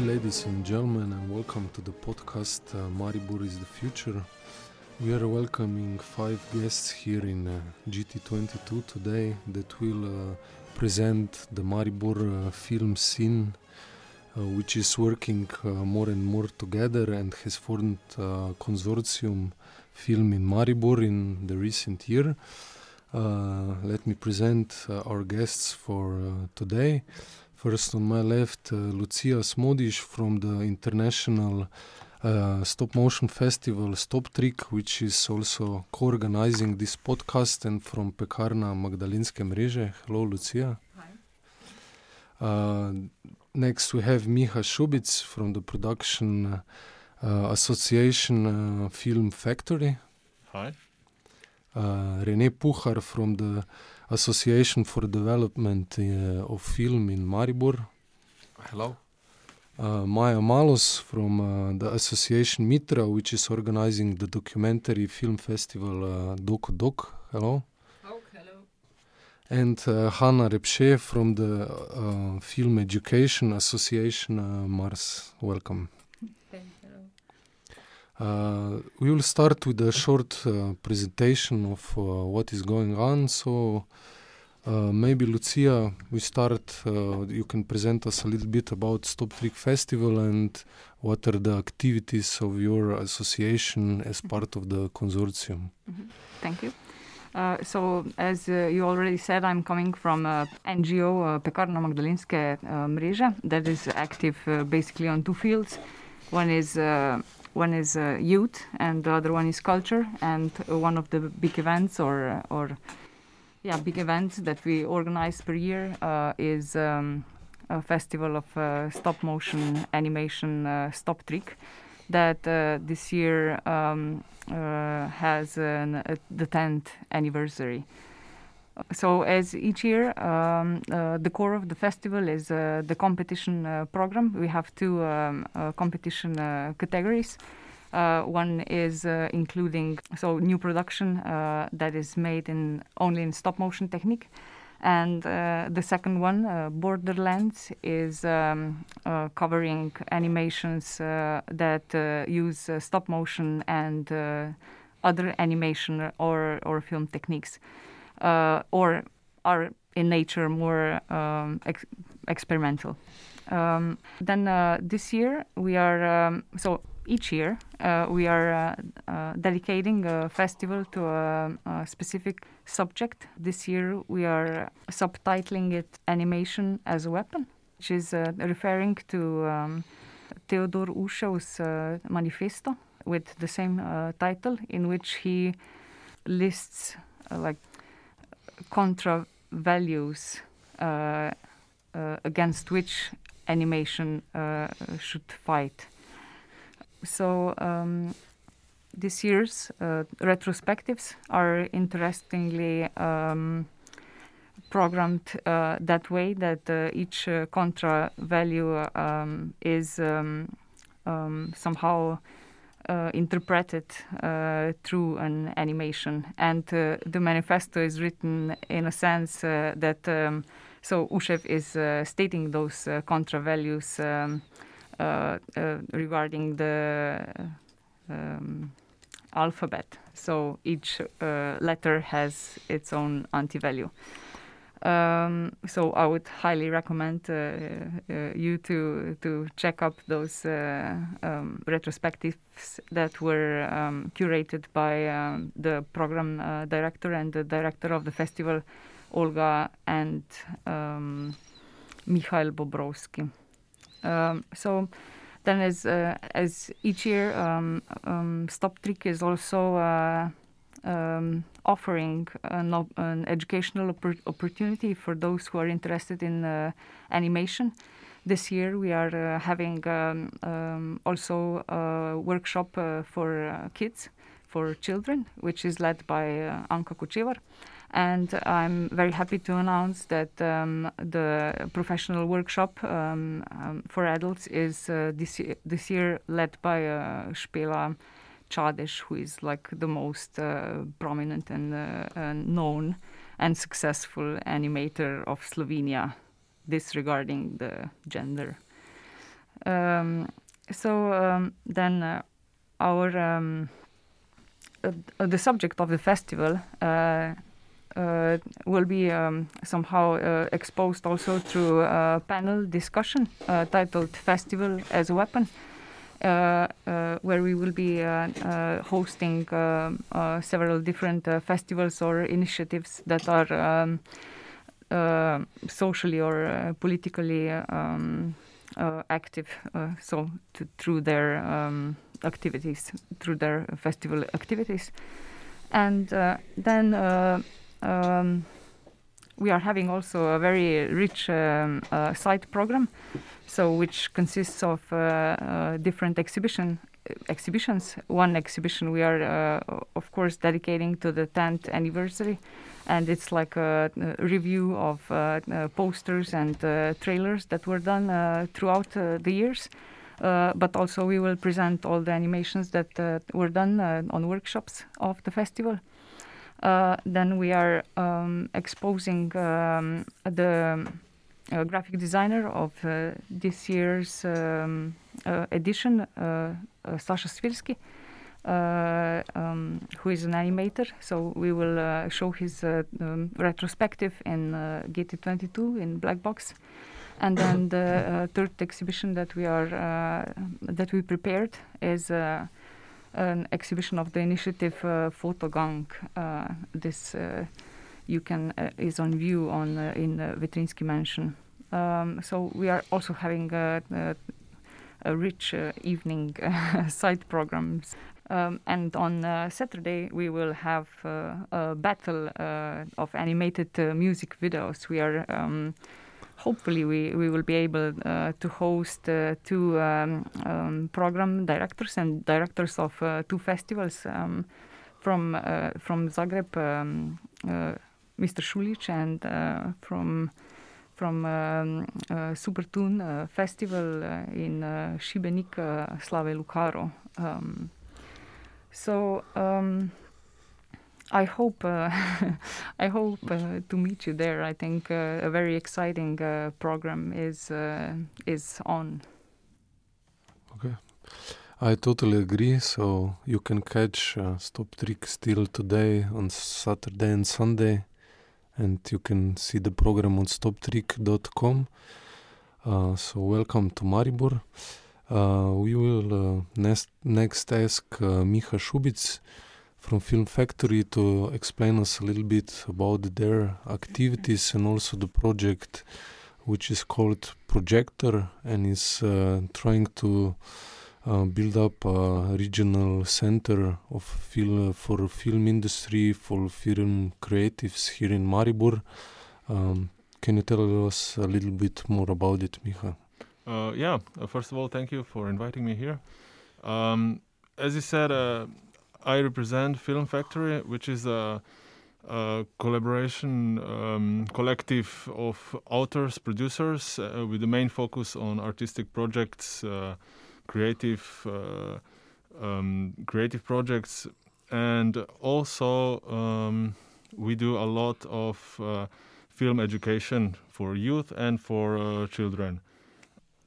day, ladies and gentlemen, and welcome to the podcast uh, Maribor is the Future. We are welcoming five guests here in uh, GT22 today that will uh, present the Maribor uh, film scene, uh, which is working uh, more and more together and has formed a consortium film in Maribor in the recent year. Let me present our guests for today. First, on my left, uh, Lucia Smodish from the international uh, stop motion festival Stop Trick, which is also co organizing this podcast, and from Pekarna Magdalinske mreže. Hello, Lucia. Hi. Uh, next, we have Miha Šubic from the production uh, association uh, Film Factory. Hi. uh, Rene Puhar from the Association for Development uh, of Film in Maribor, Hello. uh, Maya Malos from uh, the Association Mitra, which is organizing the documentary film festival uh, Doku Doc. Hello. Oh, hello. And uh, Hanna Repše from the uh, Film Education Association uh, Mars. Welcome. Uh, we will start with a short uh, presentation of uh, what is going on. So, uh, maybe Lucia, we start. Uh, you can present us a little bit about StopTrik Festival and what are the activities of your association as part of the consortium. Mhm. Thank you. Uh, so, as uh, you already said, I'm coming from uh, NGO Pekarna Magdalenske uh, mreža that is active basically on two fields. One is one is uh, youth, and the other one is culture. And uh, one of the big events, or or yeah, big events that we organize per year uh, is um, a festival of uh, stop motion animation uh, StopTrik that uh, this year um, uh, has an, uh, the 10th anniversary. So, as each year, um, uh, the core of the festival is uh, the competition uh, program. We have two um, uh, competition uh, categories. Uh, one is including so new production that is made in only in stop motion technique, and the second one, Borderlands, is um, covering animations that use stop motion and other animation or, or film techniques, or are in nature more um, ex- experimental. Um, then uh, this year we are um, so each year uh, we are uh, uh, dedicating a festival to a, a specific subject. This year we are subtitling it "Animation as a Weapon," which is uh, referring to um, Theodore Ushev's uh, manifesto with the same uh, title, in which he lists uh, like contra values uh, uh, against which animation uh, should fight. So um, this year's retrospectives are interestingly um, programmed uh, that way that uh, each uh, contra value um, is um, um, somehow uh, interpreted uh, through an animation. And uh, the manifesto is written in a sense uh, that um, so Ushev is uh, stating those uh, contra values um, regarding the um, alphabet. So each letter has its own anti value. Um, so I would highly recommend uh, uh, you to to check up those uh, um, retrospectives that were um, curated by um, the program director and the director of the festival, Olga and um, Mikhail Bobrowski. So then, as uh, as each year, um, um, StopTrik is also uh, um, offering an, an educational oppor- opportunity for those who are interested in uh, animation. This year, we are uh, having um, um, also a workshop uh, for uh, kids, for children, which is led by uh, Anka Kočevar. And I'm very happy to announce that um, the professional workshop um, um, for adults is uh, this, this year led by uh, Špela Čadež, who is like the most uh, prominent and uh, uh, known and successful animator of Slovenia, disregarding the gender. Um, so um, then uh, our um, uh, the subject of the festival uh, will be um, somehow uh, exposed also through a panel discussion uh, titled "Festival as a Weapon." Uh, uh, where we will be uh, hosting several different festivals or initiatives that are um, socially or politically um, active. So to, through their um, activities, through their festival activities, and then um, we are having also a very rich um, uh, site program, so which consists of uh, uh, different exhibition exhibitions. One exhibition we are, uh, of course, dedicating to the 10th anniversary, and it's like a, a review of uh, uh, posters and uh, trailers that were done throughout the years. But also, we will present all the animations that were done on workshops of the festival. Uh, then we are um, exposing um, the uh, graphic designer of uh, this year's um, edition, Sasha Svilski, uh, um, who is an animator. So we will uh, show his uh, um, retrospective in uh, GT22 in Black Box. And then the third exhibition that we are that we prepared is an exhibition of the initiative uh, Fotogang. Uh, this uh, you can uh, is on view on in uh, Vetrinjski Mansion. Um, so we are also having a, rich uh, evening side programs. Um, and on uh, Saturday we will have a battle of animated music videos. We are um, hopefully we, we will be able uh, to host uh, two um, um, program directors and directors of uh, two festivals um, from uh, from Zagreb, um, uh, Mr. Šulić, and uh, from from um, uh, Supertune uh, festival uh, in uh, Šibenik, uh, Slave Lucaro. Um, so. I hope uh, I hope uh, to meet you there. I think uh, a very exciting uh, program is uh, is on. Okay, I totally agree. So you can catch uh, StopTrik still today on Saturday and Sunday, and you can see the program on stoptrick.com. So welcome to Maribor. We will next, next ask Miha Šubic from Film Factory to explain us a little bit about their activities and also the project which is called Projector and is uh, trying to uh, build up a regional center of film for film industry for film creatives here in Maribor. Um, can you tell us a little bit more about it, Miha? Uh, yeah, uh, first of all, thank you for inviting me here. Um, as you said, uh, I represent Film Factory, which is a, a collaboration um, collective of authors, producers, uh, with the main focus on artistic projects, uh, creative, uh, um, creative projects, and also um, we do a lot of uh, film education for youth and for uh, children.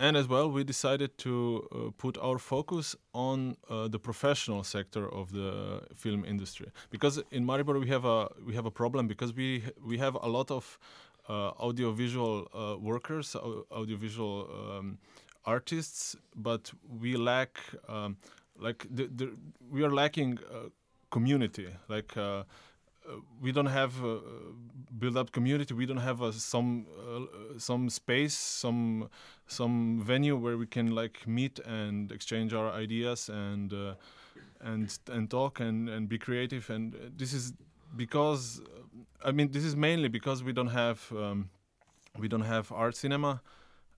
And as well, we decided to uh, put our focus on uh, the professional sector of the film industry because in Maribor we have a we have a problem because we we have a lot of uh, audiovisual uh, workers, au- audiovisual um, artists, but we lack um, like the, the, we are lacking uh, community like. We don't have uh, build up community. We don't have uh, some uh, some space, some some venue where we can like meet and exchange our ideas and uh, and and talk and and be creative. And uh, this is because uh, I mean this is mainly because we don't have um, we don't have art cinema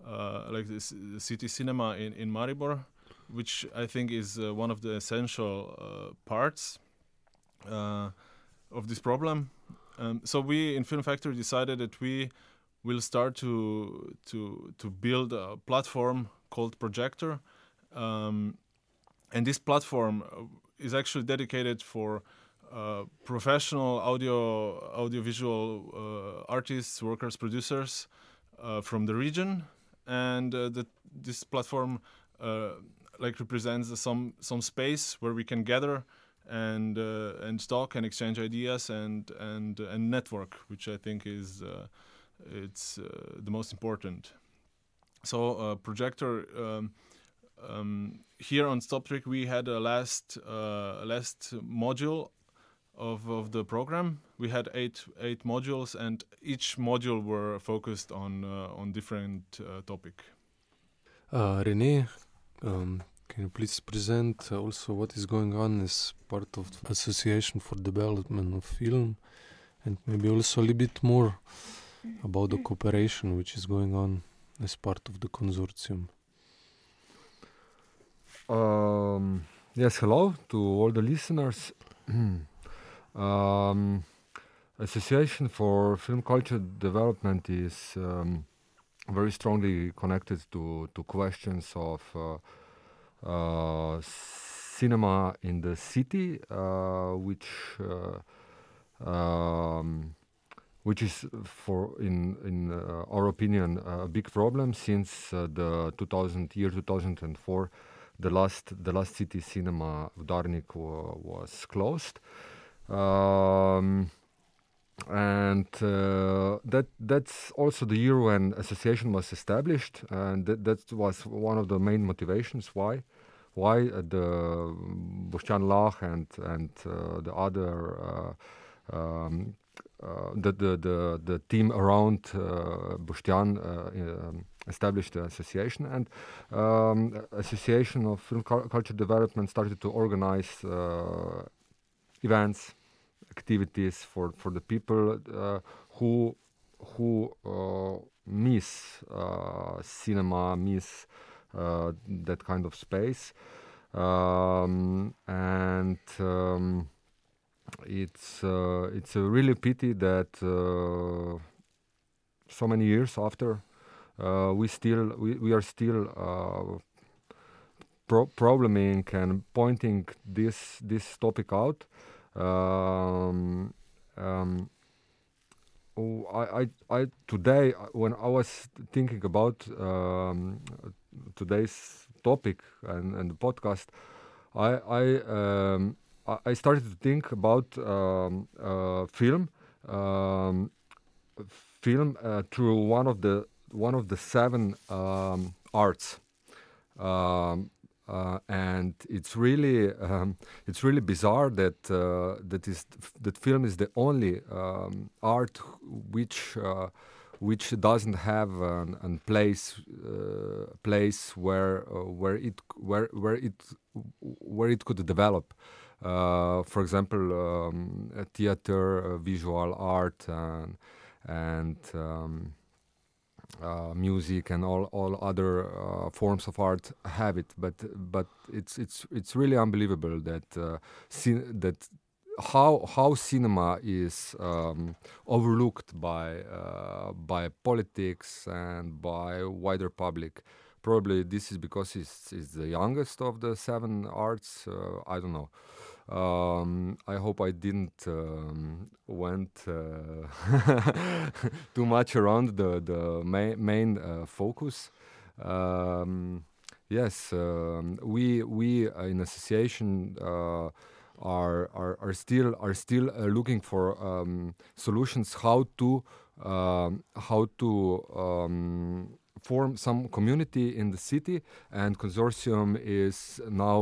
uh, like this city cinema in in Maribor, which I think is uh, one of the essential parts. Of this problem. Um, so we in Film Factory decided that we will start to to to build a platform called Projector, um, and this platform uh, is actually dedicated for uh, professional audio audiovisual uh, artists, workers, producers uh, from the region, and uh, that this platform uh, like represents some some space where we can gather and uh, and talk and exchange ideas and and and network, which I think is uh, it's uh, the most important. So projector. Um, um, here on StopTrik, we had a last last module of, of the program. We had eight eight modules, and each module were focused on uh, on different uh, topic. Uh, Rene, um, can you please present also what is going on as part of Association for Development of Film, and maybe also a little bit more about the cooperation which is going on as part of the consortium. Um, yes, hello to all the listeners. um, Association for Film Culture Development is um, very strongly connected to, to questions of uh, uh, cinema in the city, uh, which uh, um, which is for in in uh, our opinion a big problem since uh, the 2000 year 2004 the last the last city cinema Udarnik wa- was closed. Um, and uh, that that's also the year when association was established and that, that was one of the main motivations why why uh, the Boštjan Lah and and uh, the other uh, um, uh, the, the the the team around uh, um, established the association. And um, association of film Cul- culture development started to organize events activities for for the people uh, who who uh, miss uh, cinema miss that kind of space. Um, and um, it's uh, it's a really pity that uh, so many years after uh, we still we, we are still pro- probleming and pointing this this topic out um, um, oh, I, I, I today uh, when I was thinking about um, today's topic and, and the podcast, I I, um, I started to think about um, uh, film, um, film uh, through one of the one of the seven um, arts. Uh, and it's really um, it's really bizarre that uh, that is that film is the only um, art which uh, which doesn't have an, an place uh, place where uh, where it where where it where it could develop. Uh, for example, um, theater, visual art, and and um, uh, music and all all other uh, forms of art have it, but but it's it's it's really unbelievable that uh, that how how cinema is um, overlooked by uh, by politics and by wider public. Probably this is because it's, it's the youngest of the seven arts. Uh, I don't know. Um, I hope I didn't um, went uh, too much around the the ma- main uh, focus. Um, yes, um, we we uh, in association uh, are, are are still are still uh, looking for um, solutions how to um, how to form some community in the city and consortium is now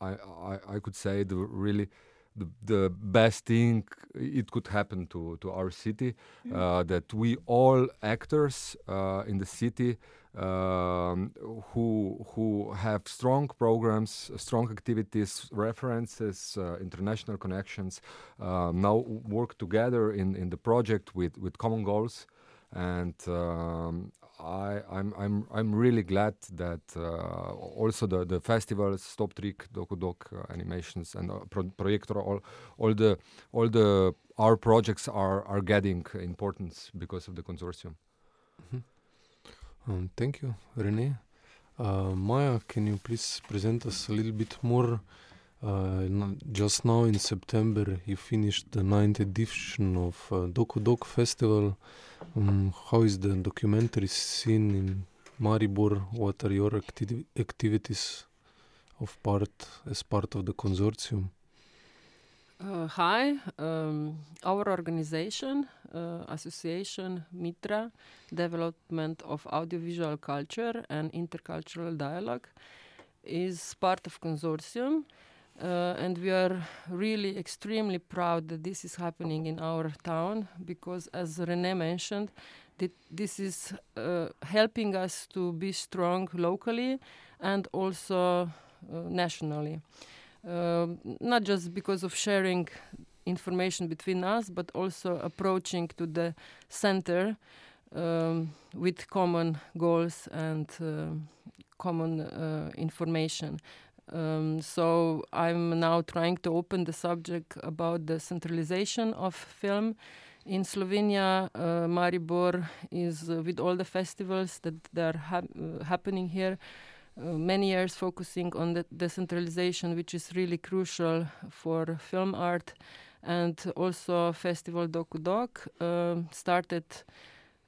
uh, I, I I could say the really the, the best thing it could happen to, to our city uh, that we all actors uh, in the city um, who who have strong programs, strong activities, references, uh, international connections, uh, now work together in, in the project with, with common goals. And um, I, I'm, I'm, I'm really glad that uh, also the, the festivals, StopTrik, Doku Doc uh, animations, and uh, Pro- Projector, all, all the, all the our projects are, are getting importance because of the consortium. Um, thank you, Rene. Uh, Maya, can you please present us a little bit more? Just now in September, you finished the ninth edition of uh, Doku Festival. Um, how is the documentary scene in Maribor. What are your acti- activities of part as part of the consortium? Uh, hi, um, our organization, uh, Association Mitra, Development of Audiovisual Culture and Intercultural Dialogue, is part of consortium, uh, and we are really extremely proud that this is happening in our town because, as Rene mentioned, this is uh, helping us to be strong locally and also uh, nationally. Um, not just because of sharing information between us, but also approaching to the center um, with common goals and uh, common uh, information. Um, so I'm now trying to open the subject about the centralization of film in Slovenia. Uh, Maribor is uh, with all the festivals that are hap uh, happening here. Uh, many years focusing on the decentralization, which is really crucial for film art, and also Festival Doku Doc uh, started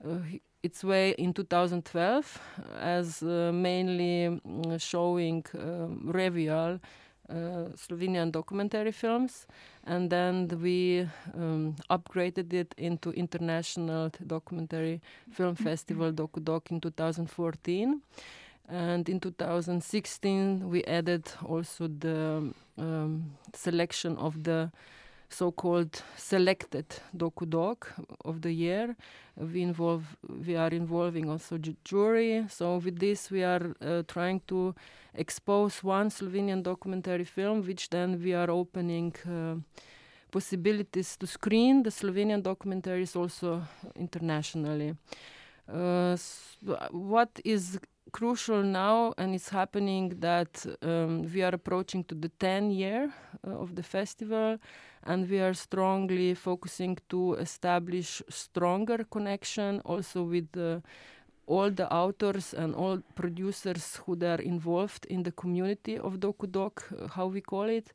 uh, its way in 2012 as uh, mainly mm, showing um, Revial. Uh, Slovenian documentary films, and then we um, upgraded it into International Documentary Film Festival Doku Doc in 2014 and in 2016 we added also the um, selection of the so-called selected doku doc of the year. We involve we are involving also ju jury. So with this we are uh, trying to expose one slovenian documentary film which then we are opening uh, possibilities to screen. The slovenian documentaries also internationally. Uh, so what is crucial now, and it's happening that um, we are approaching to the 10 year uh, of the festival, and we are strongly focusing to establish stronger connection also with the, all the authors and all producers who are involved in the community of Doku Doc, uh, how we call it.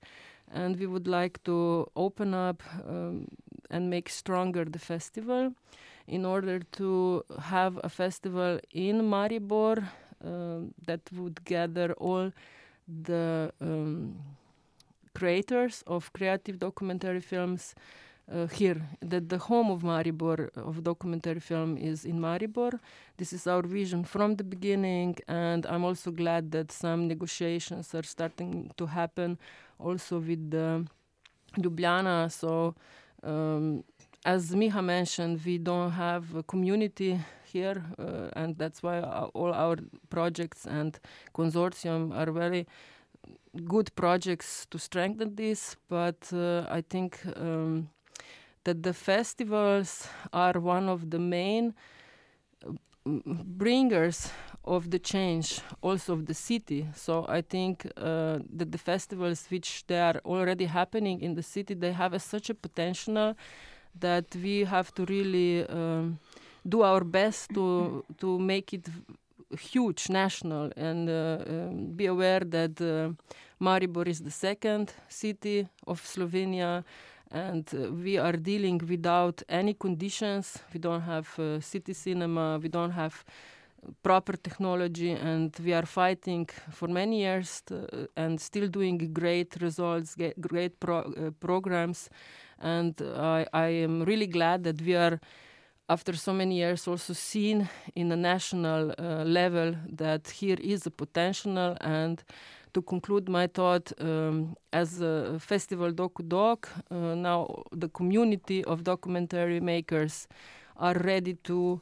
And we would like to open up um, and make stronger the festival in order to have a festival in Maribor um, that would gather all the um, creators of creative documentary films uh, here. That the home of Maribor of documentary film is in Maribor. This is our vision from the beginning, and I'm also glad that some negotiations are starting to happen also with the Ljubljana. So. Um, as Miha mentioned, we don't have a community here, uh, and that's why all our projects and consortium are very good projects to strengthen this. But uh, I think um, that the festivals are one of the main uh, bringers of the change also of the city so i think uh, that the festivals which they are already happening in the city they have a, such a potential that we have to really um, do our best to to make it huge national and uh, um, be aware that uh, Maribor is the second city of Slovenia and uh, we are dealing without any conditions. We don't have uh, city cinema we don't have proper technology and we are fighting for many years to, and still doing great results great pro uh, programs. And I, I am really glad that we are after so many years also seen in a national uh, level that here is a potential and to conclude my thought um, as a festival doku doc uh, now the community of documentary makers are ready to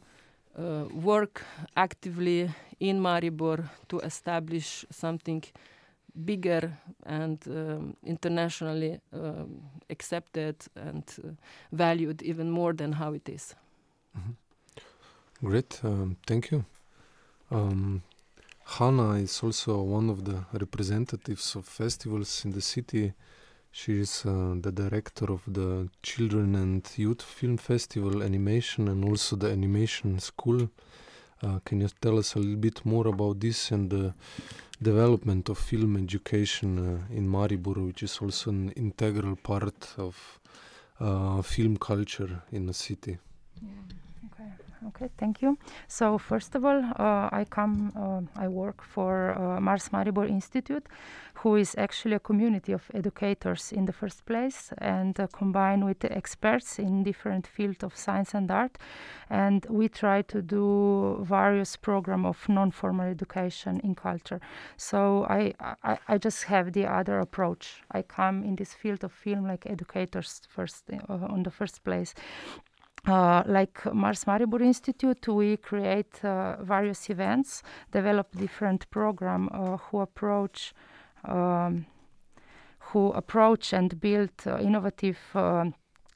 uh, work actively in maribor to establish something bigger and um, internationally um, accepted and uh, valued even more than how it is. Mm-hmm. Great, um, thank you. Um, Hanna is also one of the representatives of festivals in the city. She is uh, the director of the Children and Youth Film Festival Animation and also the Animation School. Uh, can you tell us a little bit more about this and the development of film education uh, in Maribor, which is also an integral part of uh, film culture in the city? Yeah. Okay. Thank you. So first of all, uh, I come, uh, I work for uh, Mars Maribor Institute, who is actually a community of educators in the first place, and uh, combined with experts in different fields of science and art. And we try to do various program of non-formal education in culture. So I, I, I just have the other approach. I come in this field of film like educators first, uh, on the first place. Uh, like Mars Maribor Institute, we create uh, various events, develop different program uh, who approach um, who approach and build uh, innovative uh,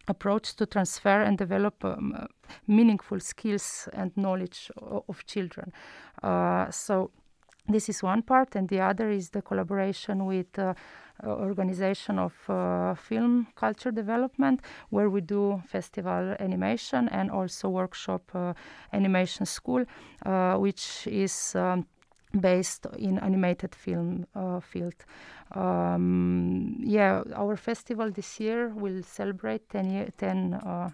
approach to transfer and develop um, meaningful skills and knowledge of, of children. so this is one part, and the other is the collaboration with uh, organization of uh, film culture development, where we do festival animation and also workshop uh, animation school, which is um, based in animated film uh, field. Um, yeah, our festival this year will celebrate 10, year, 10, uh,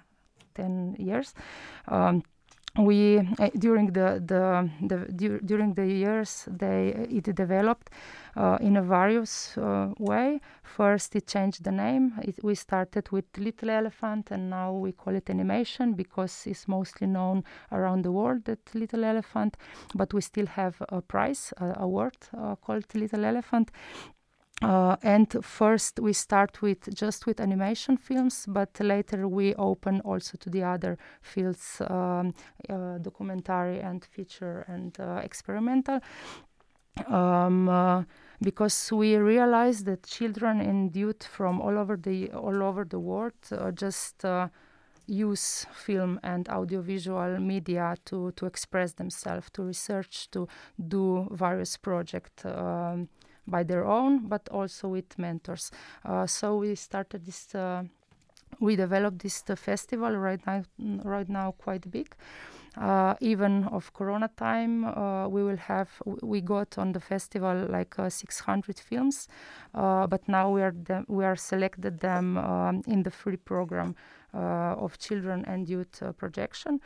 10 years. Um, we uh, during the the, the du- during the years they it developed uh, in a various uh, way. First, it changed the name. It, we started with Little Elephant, and now we call it animation because it's mostly known around the world that Little Elephant. But we still have a prize, award uh, called Little Elephant. Uh, and first we start with just with animation films, but later we open also to the other fields, um, uh, documentary and feature and uh, experimental. Um, uh, because we realize that children and youth from all over the all over the world uh, just uh, use film and audiovisual media to to express themselves, to research, to do various projects. Um, by their own, but also with mentors. Uh, so we started this. Uh, we developed this uh, festival right now. Right now, quite big. Uh, even of corona time uh, we will have we got on the festival like uh, 600 films but now we are we are selected them um, in the free program of children and youth projection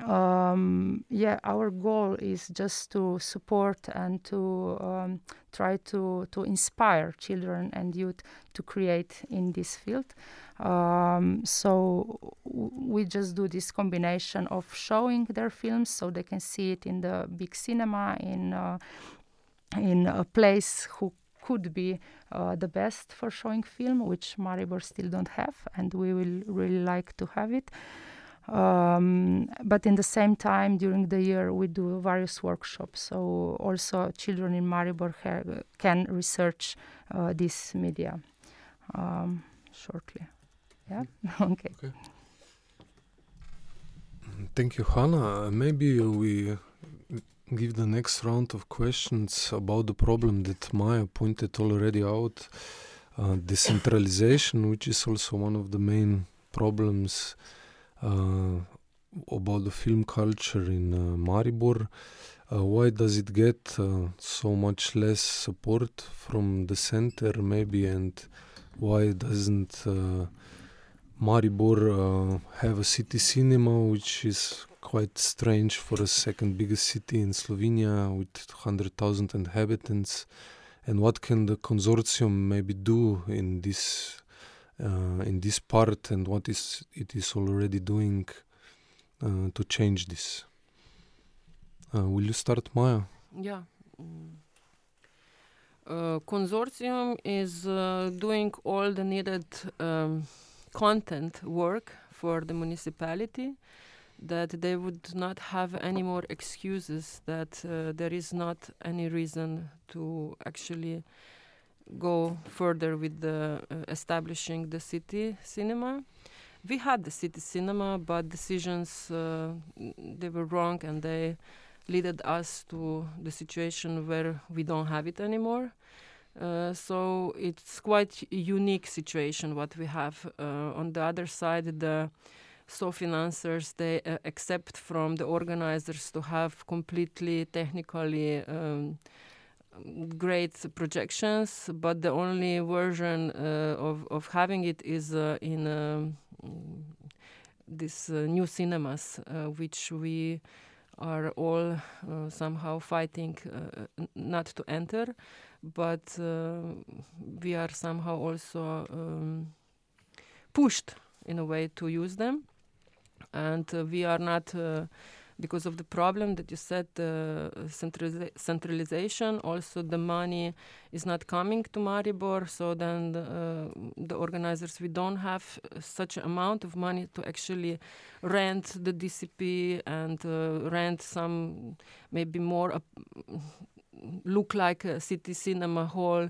um, yeah, our goal is just to support and to um, try to, to inspire children and youth to create in this field. Um, so we just do this combination of showing their films so they can see it in the big cinema in uh, in a place who could be uh, the best for showing film, which Maribor still don't have, and we will really like to have it. Um, but in the same time, during the year, we do various workshops. So also, children in Maribor ha- can research uh, this media um, shortly. Yeah. okay. okay. Thank you, Hannah. Maybe we give the next round of questions about the problem that Maya pointed already out. Uh, decentralization, which is also one of the main problems about the film culture in uh, Maribor. Uh, why does it get so much less support from the center, maybe, and why doesn't Maribor have a city cinema, which is quite strange for a second biggest city in Slovenia with 100,000 inhabitants. And what can the consortium maybe do in this uh, in this part and what is it is already doing uh, to change this. Uh, will you start, Maya? Yeah. Mm. Uh, consortium is uh, doing all the needed um, content work for the municipality that they would not have any more excuses that uh, there is not any reason to actually go further with the uh, establishing the city cinema. We had the city cinema, but decisions uh, they were wrong, and they led us to the situation where we don't have it anymore. Uh, so it's quite a unique situation what we have. Uh, on the other side, the so financiers they uh, accept from the organizers to have completely technically um, great projections, but the only version uh, of, of having it is uh, in um, these uh, new cinemas, which we are all somehow fighting n- not to enter, but we are somehow also um, pushed in a way to use them, and we are not because of the problem that you said, the centraliza- centralization. Also, the money is not coming to Maribor, so then the, uh, the organizers we don't have such amount of money to actually rent the DCP and uh, rent some maybe more. Uh, look like a city cinema hall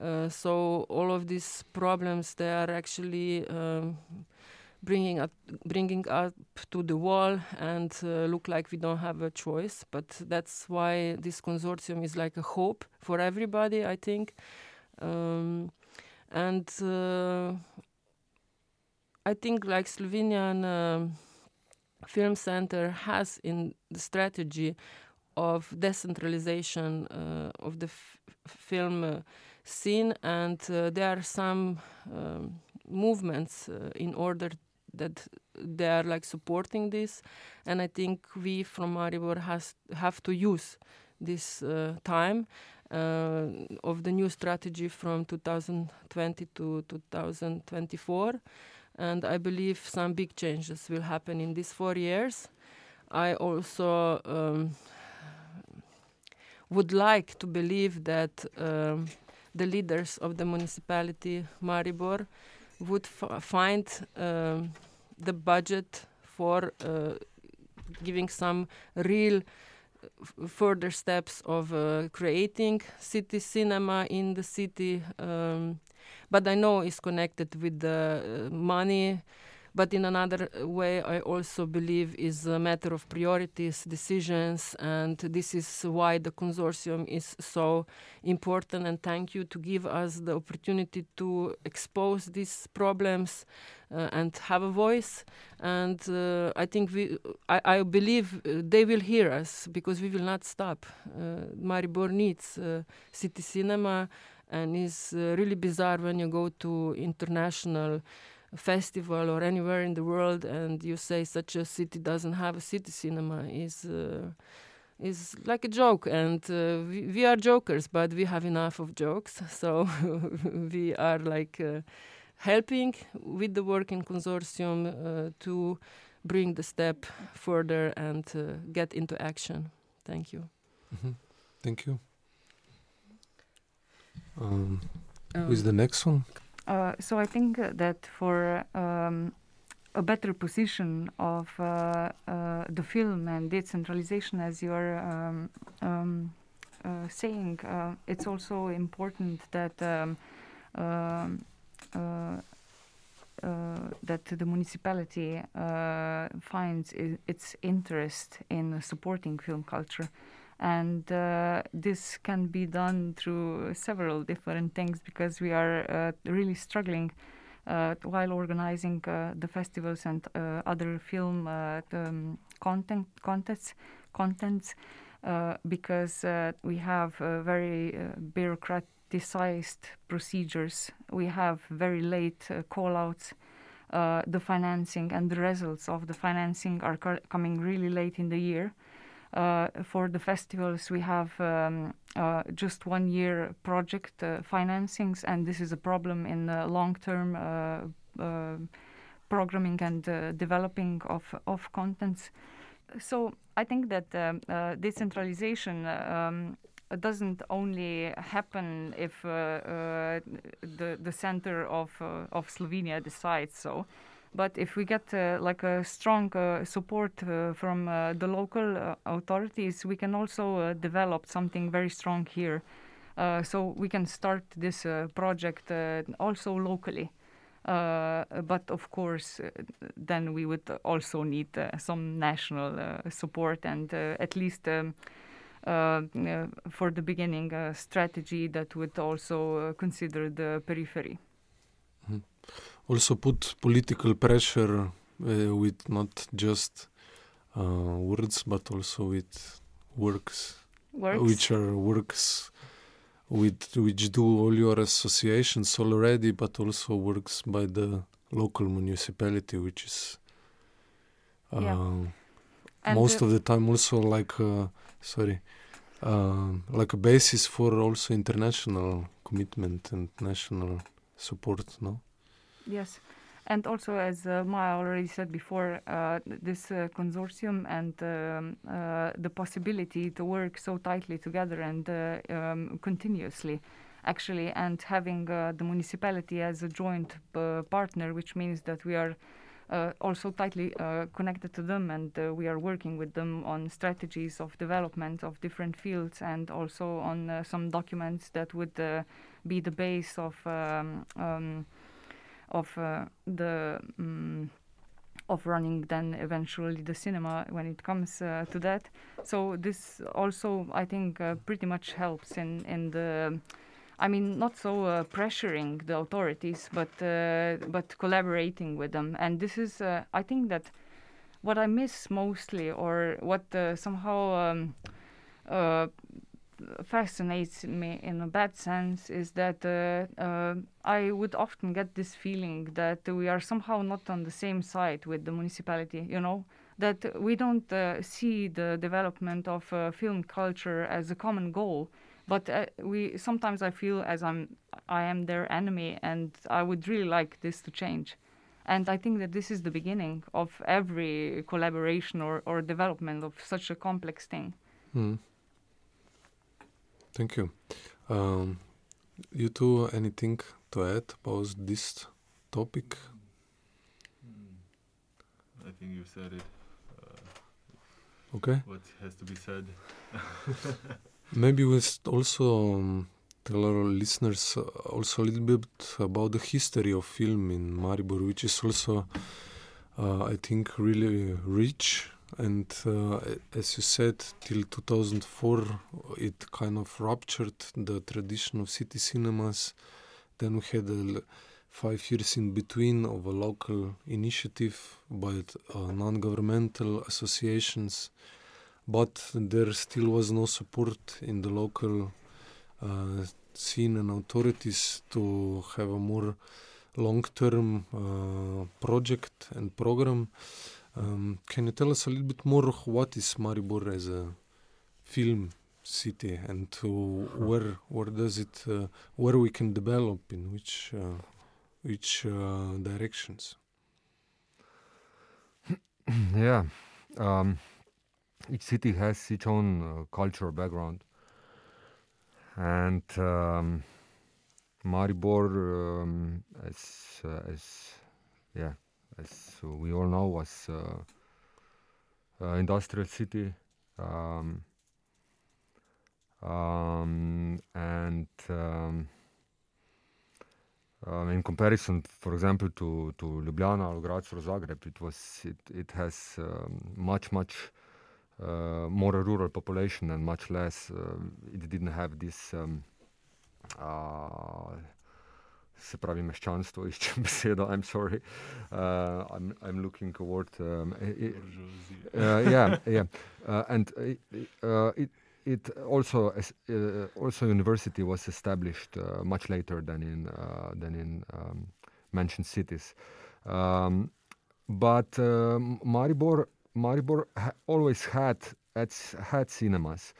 uh, so all of these problems they are actually um, bringing up bringing up to the wall and uh, look like we don't have a choice but that's why this consortium is like a hope for everybody i think. Um, and uh, i think like slovenian uh, film center has in the strategy of decentralization uh, of the film uh, scene and uh, there are some um, movements in order that they are like supporting this, and I think we from Maribor has have to use this uh, time uh, of the new strategy from 2020 to 2024, and I believe some big changes will happen in these four years. I also um, would like to believe that um, the leaders of the municipality Maribor would find um, the budget for uh, giving some real further steps of uh, creating city cinema in the city um, but i know it's connected with the uh, money but in another way, I also believe is a matter of priorities, decisions, and this is why the consortium is so important. And thank you to give us the opportunity to expose these problems uh, and have a voice. And uh, I think we, I, I believe uh, they will hear us because we will not stop. Uh, Maribor needs uh, city cinema, and it's uh, really bizarre when you go to international festival or anywhere in the world and you say such a city doesn't have a city cinema is uh, is like a joke. And uh, we, we, are jokers but we have enough of jokes. So we are like uh, helping with the work in consortium uh, to bring the step further and uh, get into action. Thank you. Mm-hmm. thank you. Um, um, who's the next one uh, so I think that for um, a better position of uh, uh, the film and decentralization, as you're um, um, uh, saying, uh, it's also important that um, um, that the municipality finds its interest in supporting film culture and uh, this can be done through several different things because we are uh, really struggling uh, while organizing uh, the festivals and uh, other film uh, um, content contests contents because we have very bureaucratized procedures. We have very late call-outs the financing and the results of the financing are coming really late in the year. uh, for the festivals, we have um, uh, just one year project uh, financings, and this is a problem in the long term programming and developing of, of contents. So I think that um, decentralization. Um, doesn't only happen if uh, uh, the the center of uh, of Slovenia decides so. But if we get uh, like a strong uh, support uh, from the local authorities, we can also develop something very strong here. so we can start this project also locally. Uh, but of course, uh, then we would also need uh, some national support and at least um, for the beginning a strategy that would also consider the periphery. -hmm also put political pressure uh, with not just uh, words but also with works, works, which are works with which do all your associations already but also works by the local municipality which is Uh, And, most uh, of the time also like uh, sorry um, like a basis for also international commitment and national support no Yes, and also as uh, Maya already said before, uh, this uh, consortium and um, uh, the possibility to work so tightly together and uh, um, continuously, actually, and having uh, the municipality as a joint partner, which means that we are. Uh, also tightly uh, connected to them, and uh, we are working with them on strategies of development of different fields, and also on some documents that would be the base of um, um, of the um, of running then eventually the cinema when it comes uh, to that. So this also I think uh, pretty much helps in in the. I mean, not so uh, pressuring the authorities, but uh, but collaborating with them, and this is, uh, I think that what I miss mostly, or what uh, somehow um, uh, fascinates me in a bad sense is that uh, I would often get this feeling that we are somehow not on the same side with the municipality, you know, that we don't see the development of film culture as a common goal. But uh, we sometimes I feel as I'm I am their enemy, and I would really like this to change. And I think that this is the beginning of every collaboration or, or development of such a complex thing. Mm. Thank you. Um, you two, anything to add about this topic? I think you said it. Uh, Okay. what has to be said? Maybe we s- also um, tell our listeners uh, also a little bit about the history of film in Maribor, which is also, uh, I think, really rich. And uh, as you said, till 2004, it kind of ruptured the tradition of city cinemas. Then we had five years in between of a local initiative by uh, non-governmental associations but there still was no support in the local uh, scene and authorities to have a more long-term uh, project and program. Um, can you tell us a little bit more what is Maribor as a film city and to where where does it uh, where we can develop in which uh, which uh, directions? yeah. Um, each city has its own uh, cultural background, and um, Maribor, um, as uh, as yeah, as we all know, was uh, uh, industrial city, um, um, and um, um, in comparison, for example, to, to Ljubljana or Graz or Zagreb, it was it, it has um, much much uh, more a rural population and much less. Uh, it didn't have this. Um, uh, se pravi meščanstvo, iščem besedo, I'm sorry. Uh, I'm, I'm looking toward. Um, uh, yeah, yeah, uh, and uh, uh, it it also uh, also university was established uh, much later than in uh, than in um, mentioned cities, um, but um, Maribor Maribor ha- always had had, had cinemas.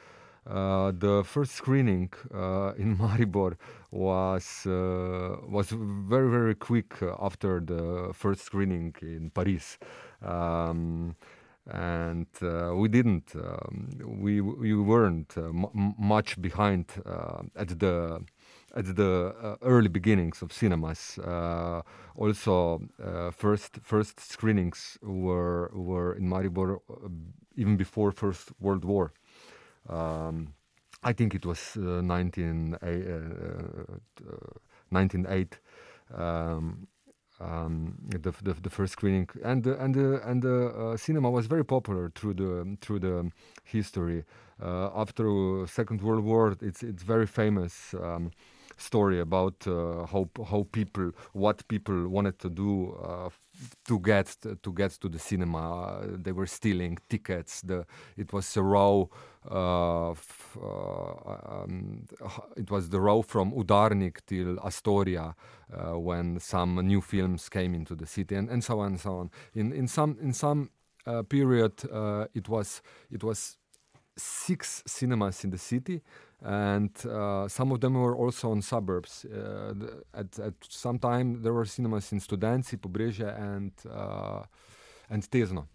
Uh, the first screening uh, in Maribor was uh, was very very quick after the first screening in Paris, um, and uh, we didn't um, we we weren't uh, m- much behind uh, at the at the uh, early beginnings of cinemas. Uh, also, uh, first first screenings were were in Maribor uh, even before First World War. Um, I think it was uh, 19, uh, uh, 1908. Um, um, the, the the first screening and the, and the, and the cinema was very popular through the through the history. After Second World War, it's it's very famous um, story about uh, how how people what people wanted to do uh, to get to get to the cinema. They were stealing tickets. The it was a row. Uh, f- uh, um, it was the row from Udarnik till Astoria uh, when some new films came into the city, and, and so on and so on. In in some in some uh, period, it was it was six cinemas in the city, and uh, some of them were also on suburbs. Uh, at, at some time, there were cinemas in Studenci, Pobrežje, and uh, and Tezno.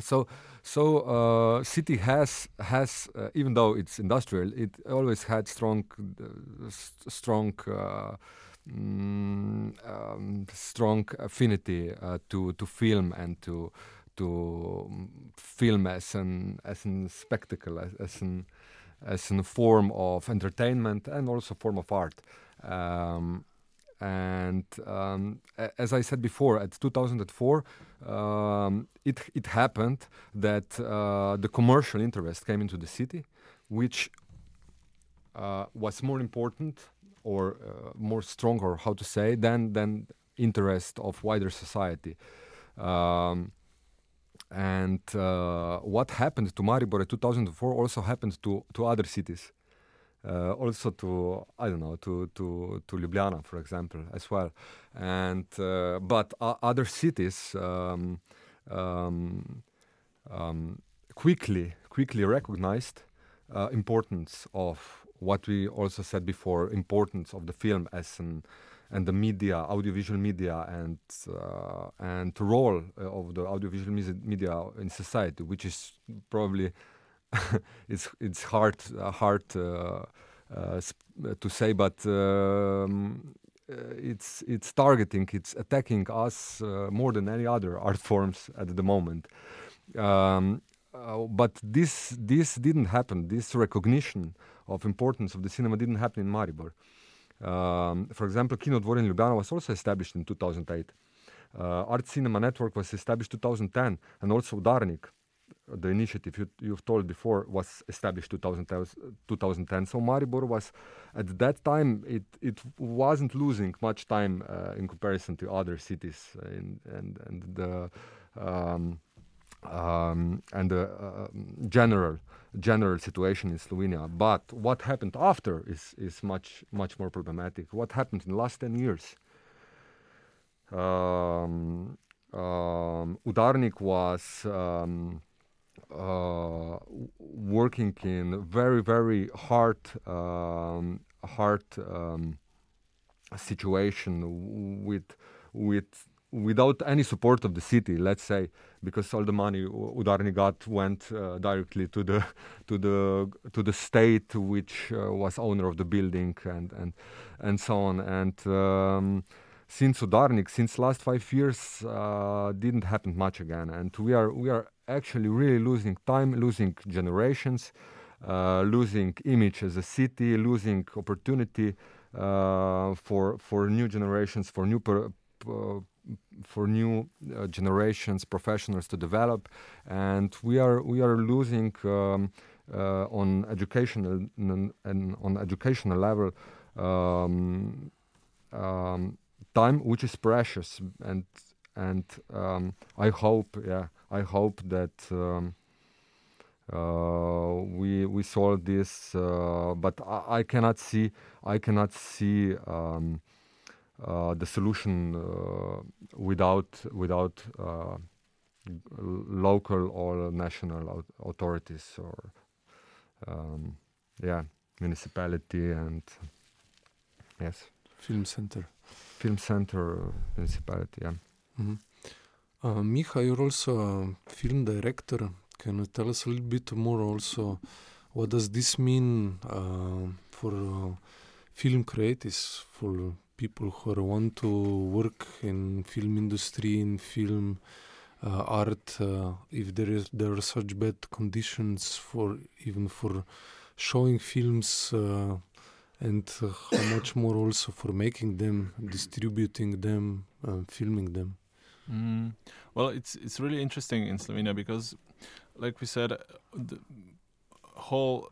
So, so uh, city has has uh, even though it's industrial, it always had strong, uh, strong. Mm, um, strong affinity to to film and to to film as an as an spectacle, as, as an as a form of entertainment and also form of art. Um, and um, as I said before, at 2004, um, it it happened that uh, the commercial interest came into the city, which uh, was more important or uh, more strong, or how to say, than than interest of wider society. Um, and uh, what happened to Maribor in 2004 also happened to, to other cities. Uh, also to I don't know to to to Ljubljana, for example, as well, and uh, but other cities um, um, um, quickly quickly recognized uh, importance of what we also said before, importance of the film as an and the media, audiovisual media, and uh, and role uh, of the audiovisual media in society, which is probably it's it's hard uh, hard uh, uh, to say, but um, it's it's targeting, it's attacking us more than any other art forms at the moment. Um, but this this didn't happen. This recognition of importance of the cinema didn't happen in Maribor. Um, for example, Kinodvor in Ljubljana was also established in 2008. Uh, Art Cinema Network was established 2010, and also Udarnik, the initiative you, you've told before, was established 2010. So Maribor was, at that time, it, it wasn't losing much time uh, in comparison to other cities, in, and and the um, um, and the uh, general general situation in Slovenia. But what happened after is is much much more problematic. What happened in the last ten years? Um, um, Udarnik was um, uh, working in very very hard um, hard um, situation with with without any support of the city, let's say, because all the money Udarni got went uh, directly to the to the to the state, which uh, was owner of the building, and and and so on. And um, since Udarnik, since last five years, uh, didn't happen much again, and we are we are actually really losing time, losing generations, uh, losing image as a city, losing opportunity uh, for for new generations, for new. Per, uh, for new uh, generations professionals to develop. And we are we are losing um, uh, on educational and, on educational level um, um, time which is precious. And and um, I hope yeah I hope that um, uh, we we solve this uh, but I, I, cannot see I cannot see um, the solution uh, without without uh, local or national authorities or um, yeah municipality and yes film center film center municipality yeah mm-hmm. uh, Miha, you're also a film director. Can you tell us a little bit more also? What does this mean uh, for uh, film creatives, for people who want to work in film industry in film uh, art uh, if there is there are such bad conditions for even for showing films uh, and how much more also for making them distributing them uh, filming them mm. well it's it's really interesting in Slovenia because like we said the whole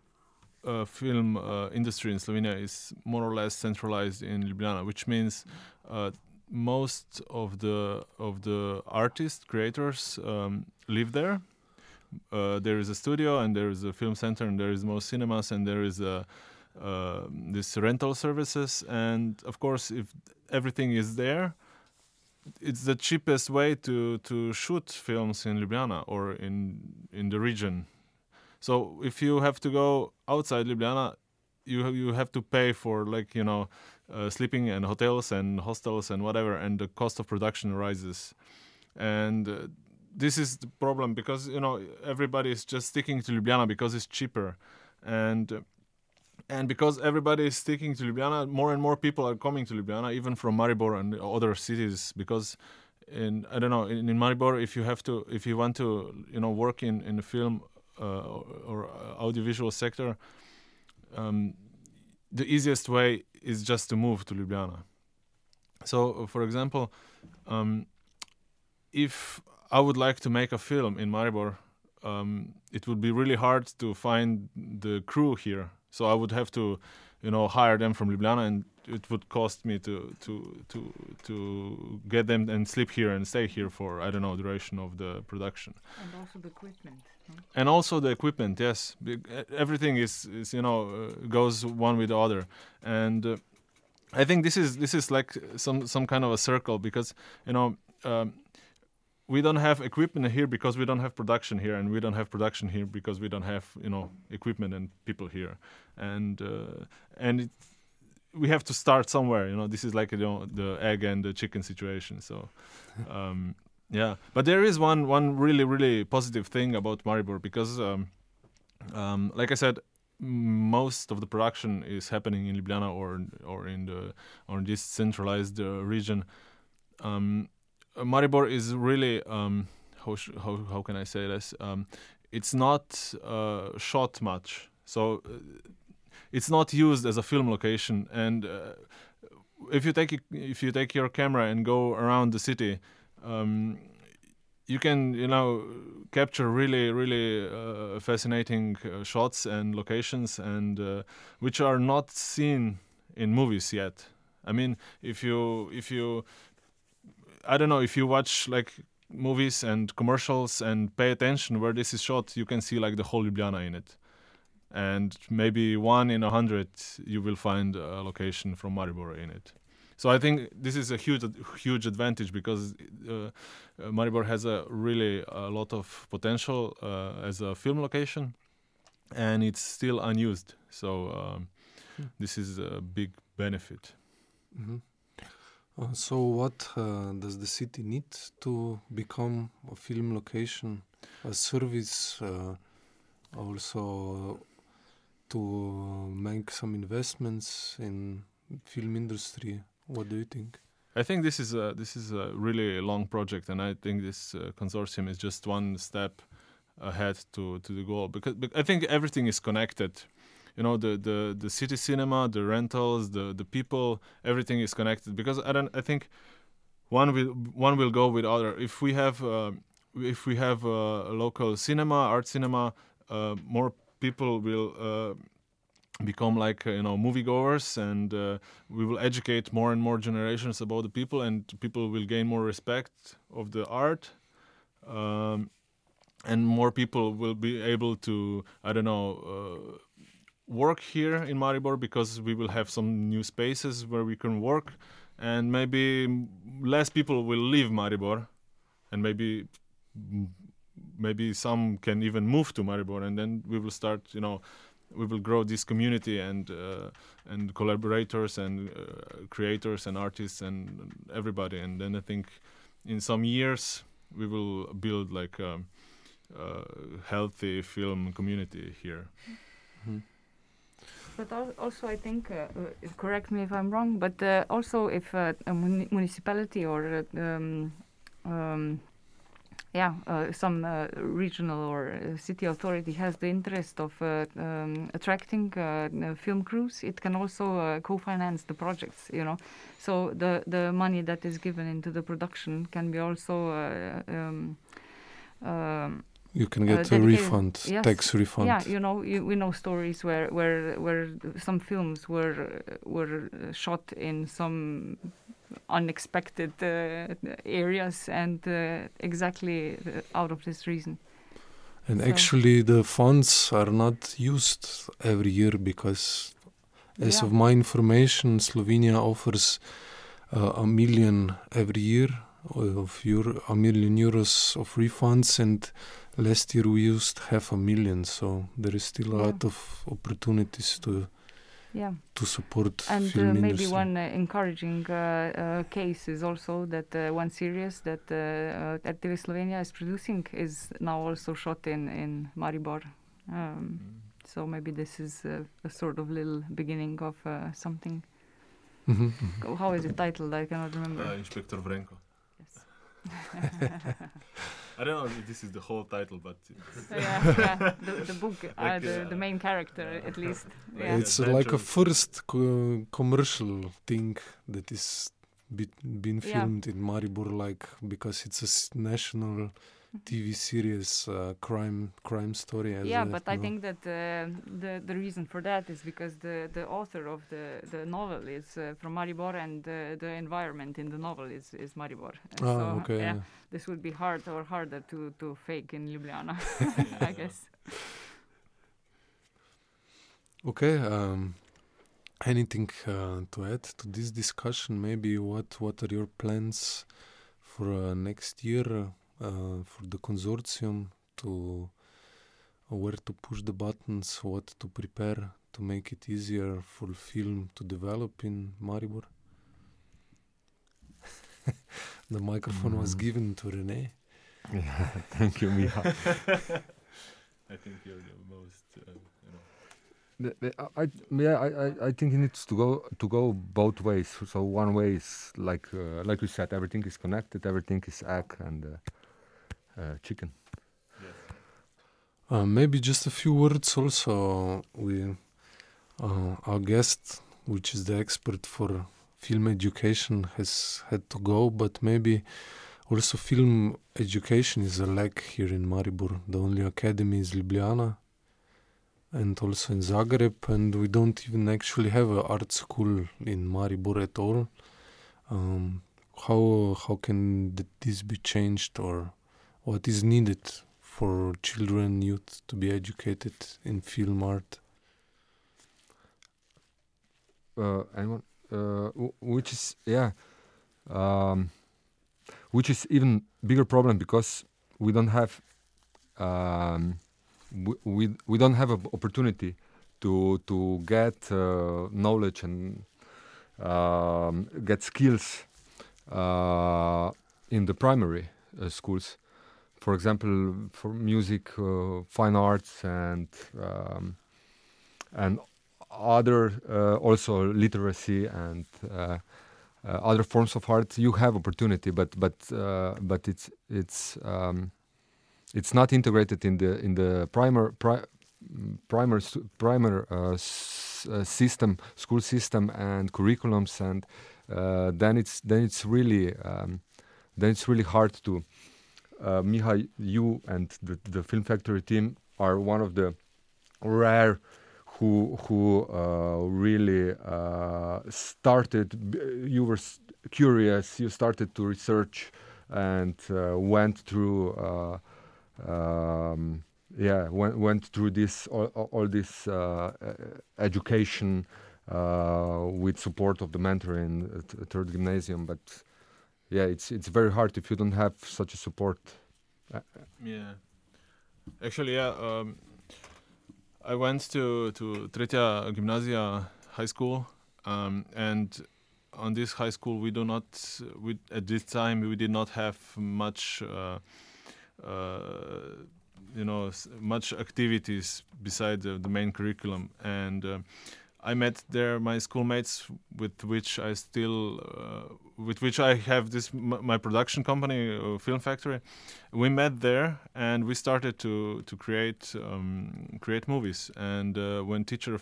uh, film uh, industry in Slovenia is more or less centralized in Ljubljana, which means uh, most of the of the artists creators um, live there. Uh, there is a studio and there is a film center and there is most cinemas and there is a this rental services and of course if everything is there it's the cheapest way to to shoot films in Ljubljana or in in the region. So if you have to go outside Ljubljana, you you have to pay for like you know uh, sleeping and hotels and hostels and whatever, and the cost of production rises. And uh, this is the problem because you know everybody is just sticking to Ljubljana because it's cheaper, and and because everybody is sticking to Ljubljana, more and more people are coming to Ljubljana, even from Maribor and other cities. Because in I don't know in, in Maribor, if you have to, if you want to, you know, work in in the film or, or audiovisual sector, um, the easiest way is just to move to Ljubljana. So, for example, um, if I would like to make a film in Maribor, um, it would be really hard to find the crew here so I would have to, you know, hire them from Ljubljana, and it would cost me to to to to get them and sleep here and stay here for I don't know duration of the production. And also the equipment. No? And also the equipment, yes. Everything is, is you know uh, goes one with the other, and uh, I think this is this is like some some kind of a circle because you know. Um, we don't have equipment here because we don't have production here, and we don't have production here because we don't have you know equipment and people here, and uh, and it, we have to start somewhere. You know, this is like you know the egg and the chicken situation. So. Um, yeah, but there is one one really really positive thing about Maribor because, um, um, like I said, most of the production is happening in Ljubljana or or in the or in this centralized uh, region. Um, Maribor is really um, how, sh- how how can I say this? Um, it's not uh, shot much, so uh, it's not used as a film location. And uh, if you take if you take your camera and go around the city, um, you can you know capture really really uh, fascinating uh, shots and locations and uh, which are not seen in movies yet. I mean, if you if you I don't know if you watch like movies and commercials and pay attention where this is shot, you can see like the whole Ljubljana in it. And maybe one in a hundred, you will find a location from Maribor in it. So I think this is a huge, huge advantage because uh, Maribor has a really a lot of potential uh, as a film location, and it's still unused. So um, hmm. this is a big benefit. Mm-hmm. Uh, so, what uh, does the city need to become a film location, a service, uh, also to make some investments in film industry? What do you think? I think this is a this is a really long project, and I think this uh, consortium is just one step ahead to to the goal because, because I think everything is connected you know the the the city cinema, the rentals, the the people, everything is connected. Because I don't, I think one will one will go with other. If we have uh, if we have a local cinema, art cinema, uh, more people will. Uh, become like uh, you know moviegoers and uh, we will educate more and more generations about the people and people will gain more respect of the art um, and more people will be able to i don't know uh, work here in Maribor because we will have some new spaces where we can work, and maybe less people will leave Maribor, and maybe maybe some can even move to Maribor, and then we will start, you know, we will grow this community and uh, and collaborators and uh, creators and artists and everybody, and then I think in some years we will build like a, a healthy film community here. Mm-hmm. But also, I think, uh, uh, correct me if I'm wrong, but uh, also if uh, a mun municipality or uh, um, um, yeah, uh, some regional or city authority has the interest of um, attracting film crews, it can also co-finance the projects. You know, so the the money that is given into the production can be also. You can get uh, a refund, yes. tax refund. Yeah, you know, you, we know stories where where where some films were were shot in some unexpected uh, areas, and uh, exactly uh, out of this reason. And so actually, the funds are not used every year because, as yeah. of my information, Slovenia offers uh, a million every year of euro, a million euros of refunds, and last year we used half a million. So there is still a Yeah. lot of opportunities to Yeah. to support And film uh, maybe industry. one uh, encouraging uh, uh, case is also that uh, one series that uh, uh, RTV Slovenia is producing is now also shot in, in Maribor. Um, so maybe this is uh, a sort of little beginning of uh, something. Mhm. Go- How is it titled? I cannot remember. Uh, Inspector Vrenko. yes. I don't know if this is the whole title, but it's, yeah, yeah, the, the book, uh, Like, the, uh, the main character yeah. at least. Like Yeah. It's like a first co- commercial thing that is be- been Yeah. filmed in Maribor, like because it's a s- national TV series, uh, crime crime story. As yeah, but I know. think that uh, the the reason for that is because the the author of the the novel is uh, from Maribor and the environment in the novel is is Maribor. Ah, so, okay. Yeah, yeah. this would be hard or harder to to fake in Ljubljana, I guess. Okay. Um, anything uh, to add to this discussion? Maybe what what are your plans for uh, next year uh, for the consortium to where to push the buttons, what to prepare to make it easier for film to develop in Maribor? the microphone was Mm. given to Rene. Yeah, thank you, Miha. I think you're the most, uh, you know. The- the- I, I- yeah, I, I, I think it needs to go to go both ways. So one way is like uh, like you said, everything is connected, everything is egg and uh, chicken. Yes. Uh, maybe just a few words also. We, uh, our guest, which is the expert for film education, has had to go, but maybe also film education is a lack here in Maribor. The only academy is Ljubljana and also in Zagreb, and we don't even actually have an art school in Maribor at all. Um, how how can th- this be changed, or what is needed for children, youth to be educated in film art. uh, anyone uh, which is yeah um, which is even bigger problem because we don't have um, we, we, we don't have an opportunity to to get uh, knowledge and um, get skills uh, in the primary uh, schools for example for music uh, fine arts and um, and other uh, also literacy and uh, other forms of art you have opportunity but but but it's it's um, it's not integrated in the in the primer pri- primer primer uh, system school system and curriculums and uh, then it's then it's really um, then it's really hard to uh, Miha, you and the, the Film Factory team are one of the rare who who uh, really uh, started. You were curious. You started to research and uh, went through. Uh, um, yeah, went went through this all, all- this uh, education uh, with support of the mentor in th- third gymnasium. But yeah, it's it's very hard if you don't have such a support. Uh, Yeah. Actually, yeah. Um, I went to to Tretja gimnazija High School, um, and on this high school we do not we at this time we did not have much. Uh, uh, you know, much activities beside the, the main curriculum, and uh, I met there my schoolmates with which I still, uh, with which I have this my production company, uh, Film Factory. We met there and we started to to create um, create movies. And uh, when teacher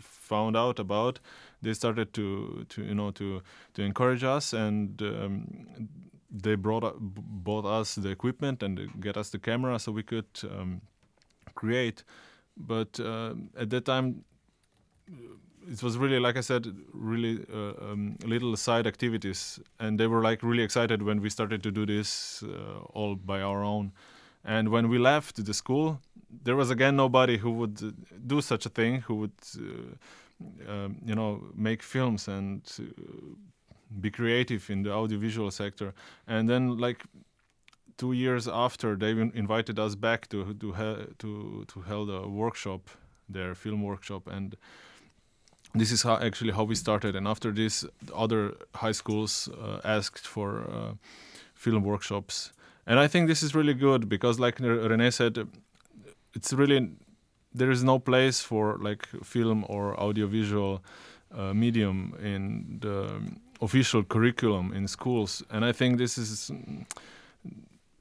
found out about, they started to to you know to to encourage us and. Um, they brought u- b- bought us the equipment and get us the camera so we could um, create. But uh, at that time, it was really like I said, really uh, um, little side activities, and they were like really excited when we started to do this uh, all by our own. And when we left the school, there was again nobody who would uh, do such a thing, who would, uh, um, you know, make films and uh, be creative in the audiovisual sector. And then, like two years after, they invited us back to to to to hold a workshop, their film workshop, and this is how actually how we started. And after this, other high schools uh, asked for uh, film workshops, and I think this is really good because, like Rene said, it's really there is no place for like film or audiovisual uh, medium in the official curriculum in schools, and I think this is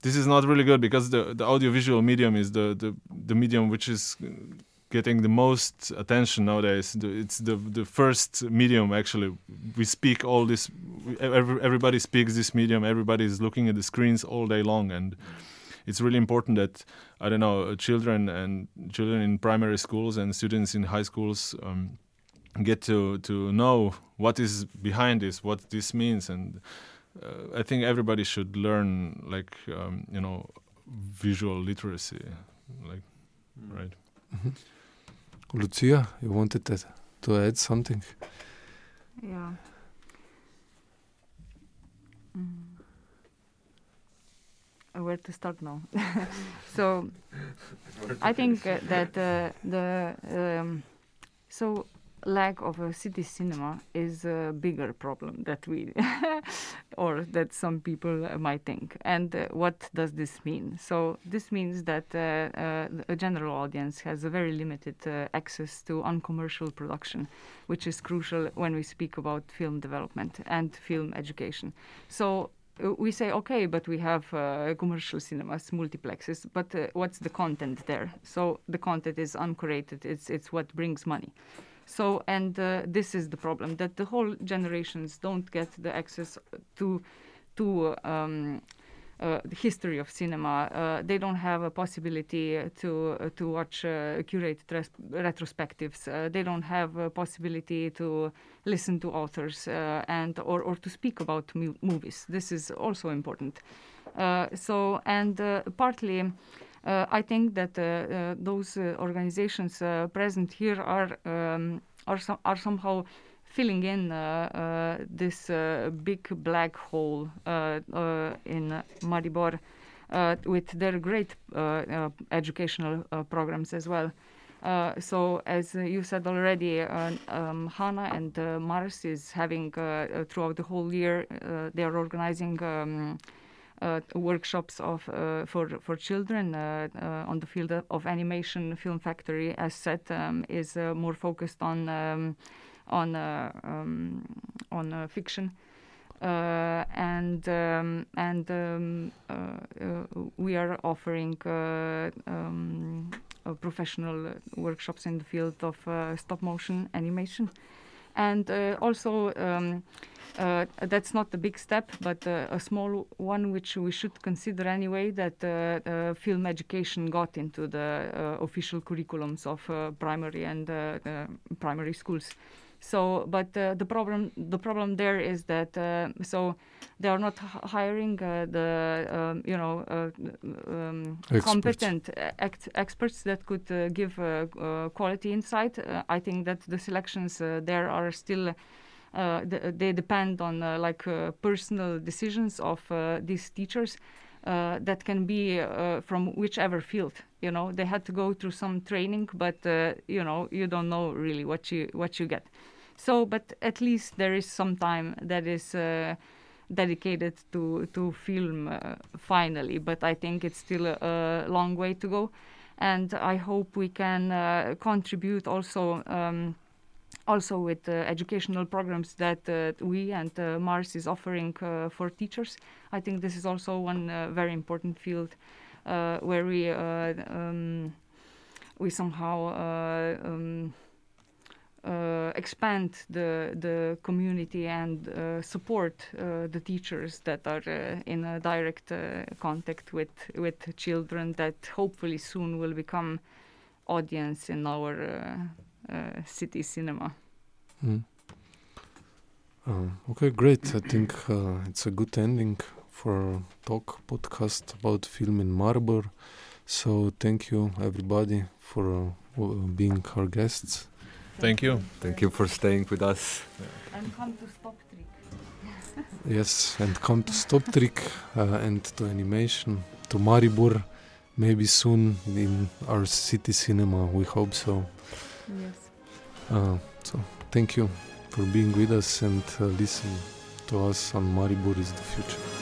this is not really good because the the audiovisual medium is the the, the medium which is getting the most attention nowadays. It's the the first medium actually. We speak all this. Every, everybody speaks this medium. Everybody is looking at the screens all day long, and it's really important that I don't know children and children in primary schools and students in high schools um, get to to know what is behind this, what this means, and uh, I think everybody should learn like um, you know visual literacy, like right. Mhm. Lucia, you wanted to, to add something? Yeah. Mm. Where to start now? so, I think uh, that uh, the um, so lack of a city cinema is a bigger problem that we or that some people might think. And uh, what does this mean? So this means that uh, uh, a general audience has a very limited uh, access to uncommercial production, which is crucial when we speak about film development and film education. So uh, we say okay but we have uh, commercial cinemas multiplexes but uh, what's the content there so the content is uncurated it's it's what brings money so and uh, this is the problem that the whole generations don't get the access to to um, uh, the history of cinema. Uh, they don't have a possibility to uh, to watch uh, curated res- retrospectives. Uh, they don't have a possibility to listen to authors uh, and or, or to speak about mu- movies. This is also important. So and partly. Uh, I think that uh, uh, those organizations present here are um, are, are somehow filling in uh, uh, this uh, big black hole in Maribor with their great educational programs as well. So, as you said already, um, Hana and Mars is having throughout the whole year. They are organizing um, workshops of uh, for for children uh, uh, on the field of animation. Film Factory, as said, um, is uh, more focused on um, on uh, um, on uh, fiction. Uh, and um, and um, uh, uh, we are offering uh, um, uh, professional uh, workshops in the field of uh, stop motion animation, and uh, also um, uh, that's not a big step, but uh, a small one which we should consider anyway. That uh, uh, film education got into the uh, official curriculums of uh, primary and uh, uh, primary schools. So, but uh, the problem the problem there is that uh, so they are not h- hiring uh, the um, you know uh, um, Experts. competent ex- experts that could uh, give uh, uh, quality insight. Uh, I think that the selections uh, there are still. Uh, th- they depend on uh, like uh, personal decisions of these teachers uh, that can be uh, from whichever field. You know, they had to go through some training, but uh, you know, you don't know really what you what you get. So, but at least there is some time that is dedicated to to film finally. But I think it's still a, a long way to go, and I hope we can contribute also. Um, also with uh, educational programs that uh, we and uh, Mars is offering uh, for teachers. I think this is also one uh, very important field uh, where we um, we somehow um, expand the the community and support the teachers that are in a direct contact with with children that hopefully soon will become audience in our city cinema. Mm. Uh, okay, great. I think uh, it's a good ending for talk podcast about film in Maribor. So thank you everybody for uh, being our guests. Thank you. Thank you for staying with us. And come to Stop Trick. Yes, and come to StopTrik uh, and to animation, to Maribor, maybe soon in our city cinema. We hope so. Yes. Uh, so thank you for being with us and uh, to us on Maribor is the future.